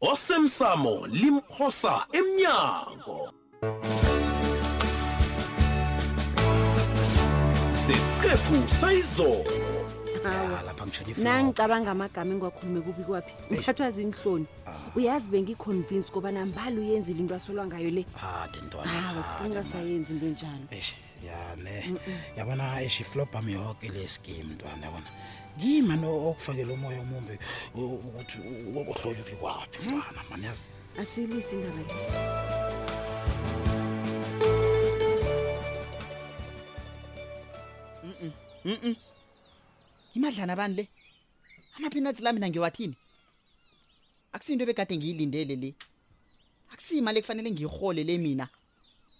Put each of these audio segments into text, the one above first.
osemsamo limphosa emnyango sesiqephu sayizolo lapha ngitshonifo nangicabanga amagama engiwakhulume kubi kwaphi ngiphathwa zinhloni uyazi bengiconvince kobana mbali uyenzile into asolwa ngayo le hade ntwana awa singasayenzi into enjalo Eish. ya ne yabona eshiflobham yoke le skim mntwana yabona ngima no okufakela umoya omumbi u- ukuthi uhlolwe likwaphi mntwana mani yazi asilisi indaba le Mm-mm. imadlana bani le amaphinathi la mina ngiwathini akusiyinto ebekade ngiyilindele le akusiyimali ekufanele ngiyirhole le mina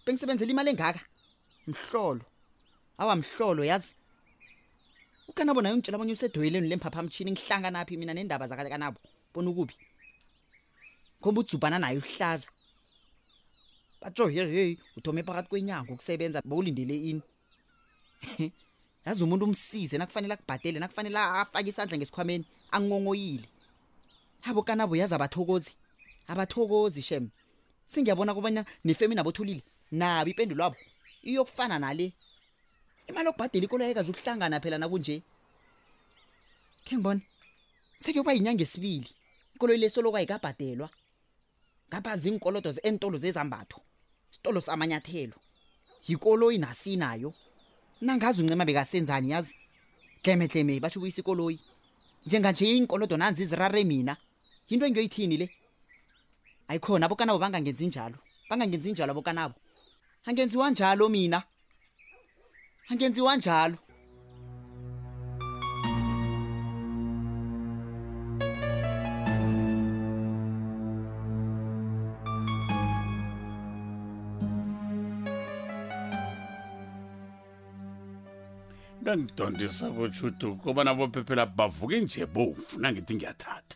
bengisebenzela imali engaka mhlolo awa mhlolo yazi ukanabo naye ungitshela abanye usedoyeleni lemphaphamtshini ngihlanganaphi mina nendaba zakakanabo bona ukubi ngoba udzubhana naye uhlaza batsho hey hey uthome phakathi kwenyango ukusebenza bowulindele ini yazi umuntu umsize nakufanele akubhadele nakufanele afake isandla ngesikhwameni angongoyile abo kanabo yazi abathokozi abathokozi shem sengiyabona kobanyana nefemi nabothulile nabo ipendulo abo iyokufana nale imali okubhadela ikoloyekazi ukuhlangana phela nakunje khe ngibona sekuyokuba yinyanga esibili ikoloyi lesolokwa yikabhadelwa ngapha ziinkolodo zeentolo zezambatho isitolo samanyathelo yikoloyi nasinayo nangazi uncema bekasenzani yazi dlemetleme batsho ubuyisa ikoloyi njenganje iinkolodo nanzi zirare mina yinto engiyoyithini le ayikhona abokanabo bangangenzi njalo bangangenzi njalo abokanabo angenziwa njalo mina angenziwa njalo ngangidondisa botshudu kobana bophephela bavuke nje bofu nangithi ngiyathatha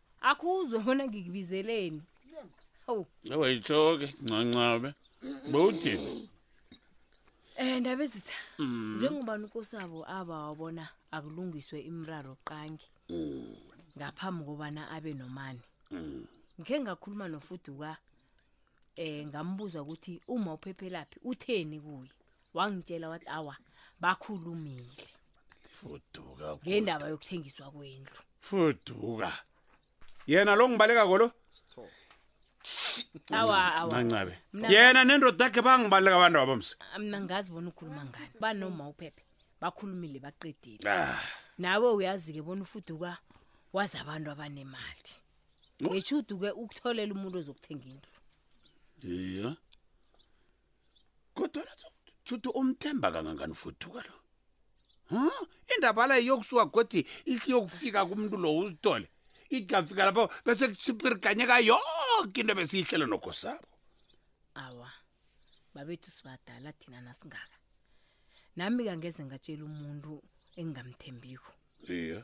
akhuzwe bona ngikubizeleni hawu ewayitshoke ncancabe bowuthini um ndaba ezitha Mm. njengobani ukosabo aba wabona akulungiswe imraro qangi Mm. ngaphambi kobana abe nomane Mm. ngikhe ngakhuluma nofuduka um ngambuza ukuthi uma uphephelaphi utheni kuye wangitshela wathi awa bakhulumile fuduka bhuti. ngendaba yokuthengiswa kwendlu fuduka yena lo ngibaleka kolo awa awa mancabe Mna- yena nendoda yakhe bangibaleka abantu wabo msi mna ngazi bona ukhuluma ngani banoma uphephe bakhulumile baqedile Ah, nawe uyazi-ke bona ufuduka wazi abantu abanemali ngetshudi-ke ukutholela umuntu ozokuthenga indlu iye kodwana tshuti umthemba kangangani fuduka lo huh? indaba la iyokusuka godi ihliyokufika kumntu lo uzithole igafika lapho bese kuchipirikanyeka yoke into besiyihlele nokho sabo awa babethu sibadala thina nasingaka nami kangeze ngatshela umuntu engingamthembiko iye yeah.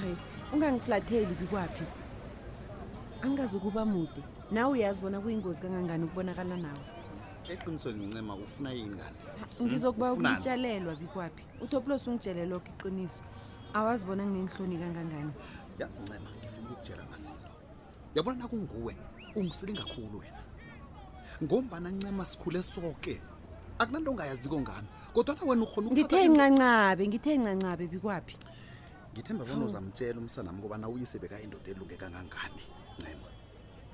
hayi ungangiflatheli bikwaphi angazi ukuba mude nawe uyazi bona kuyingozi kangangani ukubonakala nawe eqinisweni ncema ufuna yini ngani Hmm? ngizokuba Ufunani? ukutshiyalelwa bikwaphi utopulos ungitshele lokho iqiniso awazi bona nginenhloni kangangani yazi ncema ngifuna ukukutshela ngasinto yabona nakunguwe ungisilinga khulu wena ngombana ncema sikhule soke akunanto ongayaziko ngami kodwa na wena ukhona ngithe ncancabe ngithe ncancabe bikwaphi ngithemba bona uzamtshela umsanami kobana uyise bekayindoda elunge kangangani ncema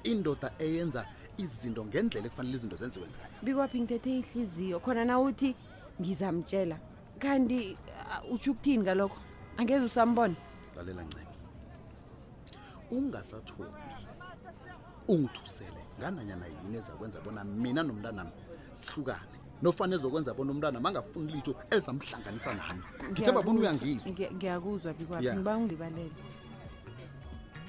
indoda eyenza izinto ngendlela ekufanele izinto zenziwe ngayo bikwaphi ngithethe ihliziyo khona na uthi ngizamtshela kanti uh, utsho ukuthini ngalokho angeze usambona lalela ncenga ungasathomi ungithusele ngananyana yini ezakwenza bona mina nomntanami sihlukane nofana ezokwenza bona umntwana mangafuni litho elizamhlanganisa nami ngithe babona uyangizwa Ngiya- ngiyakuzwa bikwaphi Yeah. ngiba ungilibalele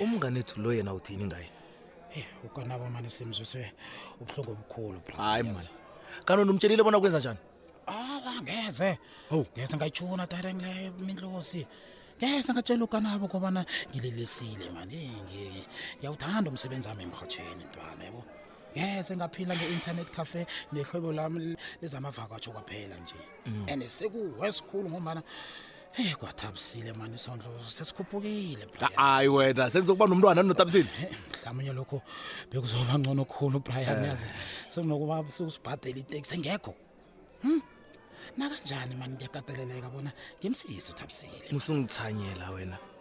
umnganethu lo yena uthini ngaye Eh, ukanabo mani simzwiswe ubuhlungu obukhulu plus hayi mani kanoni umtshelile bona kwenza njani awa ngeze Hawu. ngeze ngayitshuna tare ngile mindlosi ngeze ngatshela ukanabo kobana ngililisile mani ngi- ngiyawuthanda umsebenzi wami emrhatshweni ntwana yabo ngeze ngaphila nge-internet cafe nehlobo lami lezamavakwatsho kwaphela nje Mm. and sekuwes khulu ngombana heyi kwathabisile mani isondlo sesikhuphukile Brian. hayi wena sengizokuba nomntwana ninotabisile mhlawumunye lokho bekuzoba ngcono khulu brian Eh. yazi sekunokuba sikusibhadela iteksi engekho Hmm? nakanjani mani ngiyakateleleka bona ngimsize uthabisile usungithanyela wena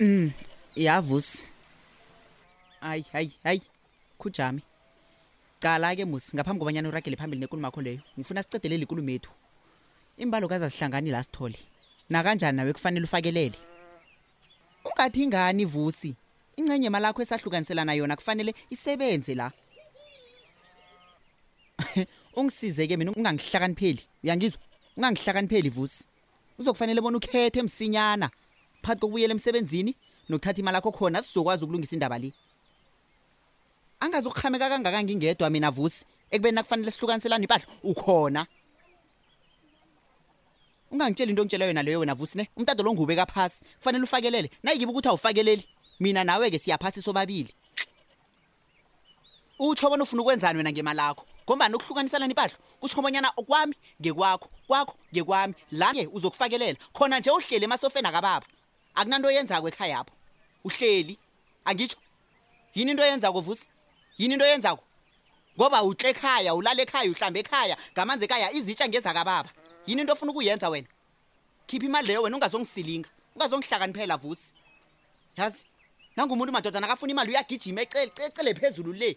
Mm, yavusi. Hayi, hayi, hayi. Khujami. Qala ke musi ngaphambi kobanyana uragele phambili nekulumo yakho leyo. Ngifuna sicedelele ikulumo yethu. Imbalo kaza sihlangani la sithole. Nakanjani nawe kufanele ufakelele. Ungathi ingani vusi? incenye malakho esahlukaniselana yona kufanele isebenze la ungisize ke mina ungangihlakanipheli uyangizwa ungangihlakanipheli vusi uzokufanele bona ukhethe msinyana phakathi kokubuyela emsebenzini nokuthatha imali akho khona sizokwazi ukulungisa indaba le angazi ukurhameka kangaka ngingedwa mina vusi ekubeni nakufanele sihlukaniselana impahla ukhona ungangitsheli into ongitshela yona leyo wena vusi ne umtado lo ngube kaphasi kufanele ufakelele nayikibe ukuthi awufakeleli mina nawe-ke siyaphasi sobabili utsho bona ufuna ukwenzani wena ngemalakho ngombani ukuhlukaniselana impahlo kutsho bonyana okwami ngekwakho kwakho ngekwami la-ke uzokufakelela khona nje uhlele emasofeni akababa akunanto oyenzako ekhaya yapho uhleli angitsho yini into oyenzako vusi yini into oyenzako ngoba utle ekhaya ulala ekhaya uhlambe ekhaya ngamanzi ekhaya izitsha ngezakababa yini into ofuna ukuyenza wena khipha imali leyo wena ungazongisilinga ungazongihlakaniphela vusi yazi nangumuntu madoda nakafuna imali uyagijima ecelecele phezulu le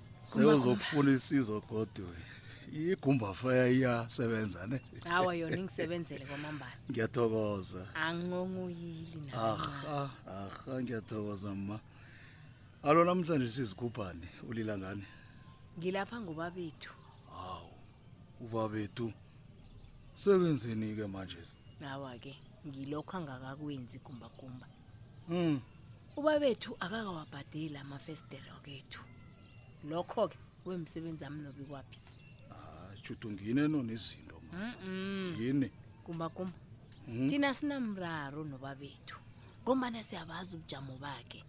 sewuzokufuna isizo kodwa igumba faya iyasebenza ne hawa yona ingisebenzele kwamambala ngiyathokoza angonguyili aha aha ngiyathokoza ma alo namhlanje sizigubhani ulila ngani ngilapha ngubabethu hawu ubabethu sekenzeni-ke manje hawa-ke ngilokho angakakwenzi gumbagumba um hmm. ubabethu akakawabhadeli amafestere wakethu lokho-ke wemsebenzi ami nobi kwaphi hayi judu ngini enona izinto ma yini kumbakumba Mhm. thina sinamraro nobabethu ngombana siyabazi ubujamo bakhe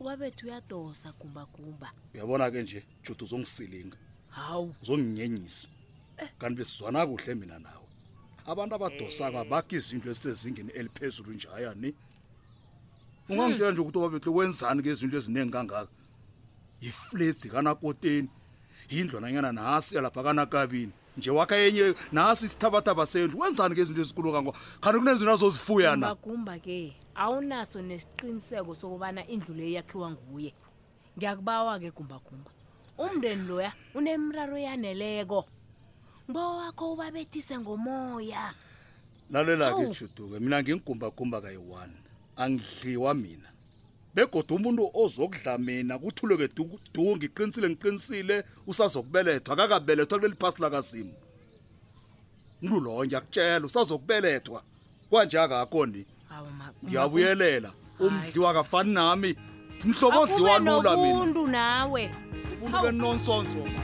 ubabethu uyadosa gumbagumba uyabona ke nje judu uzongisilinga hawu uzonginyenyisa kanti besizwana kuhle mina nawe abantu abadosako abakho izinto ezisezingeni eliphezulu njayani ungangitshela nje ukuthi obabetlo wenzani ngezinto eziningi kangaka yifletsi kanakoteni yindlwananyana nasi yalapha kanakabini nje wakha enye nasi isithabathaba sendlu wenzani ngezinto ezikulu kango khani kunezinto azozifuya na magumba ke awunaso nesiqiniseko sokubana indlu leyo yakhiwa nguye ngiyakubawa-ke gumbagumba umndeni loya unemraro yaneleko ngibawa wakho ubabethise ngomoya lalela-ke Awu. juduke mina ngingigumbagumba kayi-one angidliwa mina begoda umuntu ozokudla mina kuthuleke du- du ngiqinisile ngiqinisile usazokubelethwa akakabelethwa kuleli phasi lakazimu umntu lowo ngiyakutshela usazokubelethwa kwanjaka akondi Hawu ma. ma- ngiyabuyelela Hayi. umdliwa akafani nami mhlobo Akube odliwa lula mina nobuntu nawe. ubuntu benonsonso ma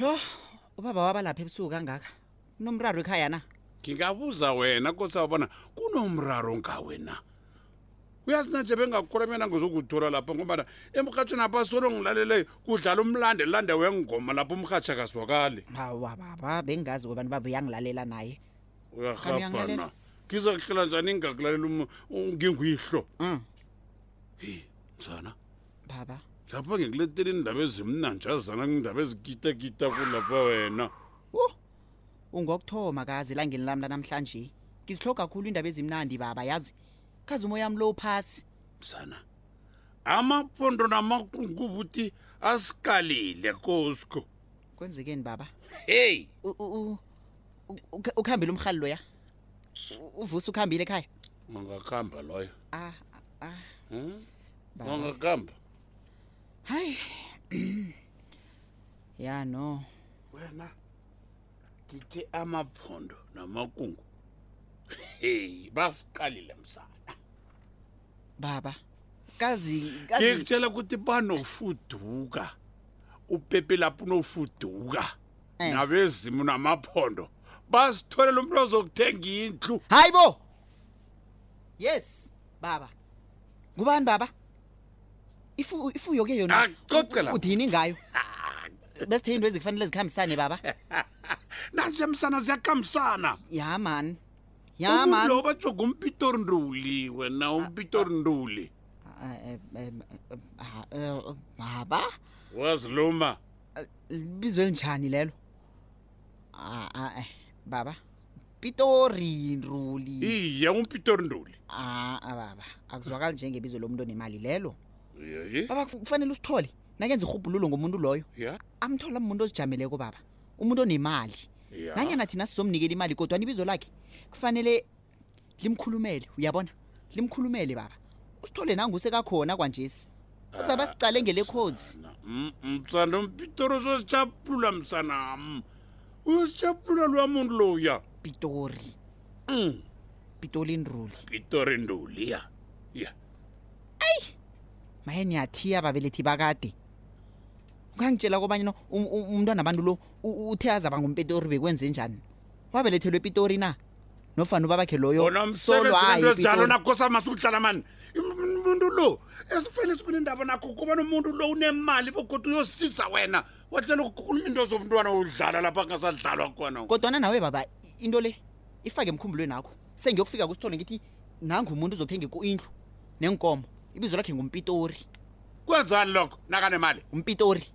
yho ubaba wabalapha ebusuku kangaka kunomraro ekhaya na ngingabuza wena kosa bona kunomraro ngawe na uyazi nanje bengakhula mina ngizokuthola lapha ngombana emrhatshweni apha solo ngilalele kudlala umlande lande wengoma lapho umrhatsha kazwakali hawa baba bengazi kobani baba uyangilalela naye uyarhabhana ngizakuhlela njani ngingakulalela ngingwihlo mm. heyi mzana baba lapha ngikuletela iindaba ezimnanji azana kundaba ezikitakita kulapha wena wo ungokuthoma kazi elangeni lami lanamhlanje ngizihloga kakhulu iindaba ezimnandi baba yazi kazi umoya wami lo uphasi msana amaphondo namakungu ukuthi asikalile kosko kwenzekeni baba heyi ukuhambile umhali loya uvusa ukuhambile ekhaya ungakuhamba loyo ah, ah. Hmm? Baba. ungakamba hayi ya no wena ngithe amaphondo namakungu hey basiqalile msana baba kazi kazi ngikutshela ukuthi banofuduka upepe lapho unofuduka Eh. nabezimu namaphondo bazitholela umuntu ozokuthenga indlu hayi bo yes baba ngubani baba Ifu- ifuyo ke yona Acoce lapho. udini ngayo besithe into ezikufanele zikhambisane baba nanje msana ziyaqambisana ya mani ya mani lo bajoga umpitori nduli wena umpitori nduli Eh, eh, eh, eh, ha- eh, baba waziluma libizwe linjani lelo Ah, ah, eh, baba pitori nduli iye umpitori nduli a baba akuzwakali njengebizo lomuntu onemali lelo Yeye. baba ku- kufanele usithole nakenza irhubhululo ngomuntu loyo ya amthola umuntu ozijameleko baba umuntu onemali ya nanyana thina sizomnikela imali kodwa nibizo lakhe kufanele limkhulumele uyabona limkhulumele baba usithole nangu sekakhona kwanjesi uzabe asicale ngelekhozi M- msana mpitori uzosichaphula msanam uyosichaphula lwa muntu loya pitori Mm, pitori ndruli pitori nduli ya ya maye niyathiya babelethi bakade ungangitshela kobanyana um- um- umntwana abantu lo u- u- uthe azaba ngumpitori bekwenze njani wabelethelwe epitori na nofana ubabakhe loyo solo hayi njalo nakosa masukuhlala mani umuntu lo esifele sibona indaba nakho kuba nomuntu lo unemali bogoda uyosiza wena watlela ukukhuluma into zomntwana udlala lapha kungasadlalwa khona kodwana nawe baba into le ifake emkhumbulweni akho sengiyokufika kusithole ngithi nangu umuntu uzothenga indlu nenkomo ibizo lakhe ngumpitori kwenzani lokho nakanemali umpitori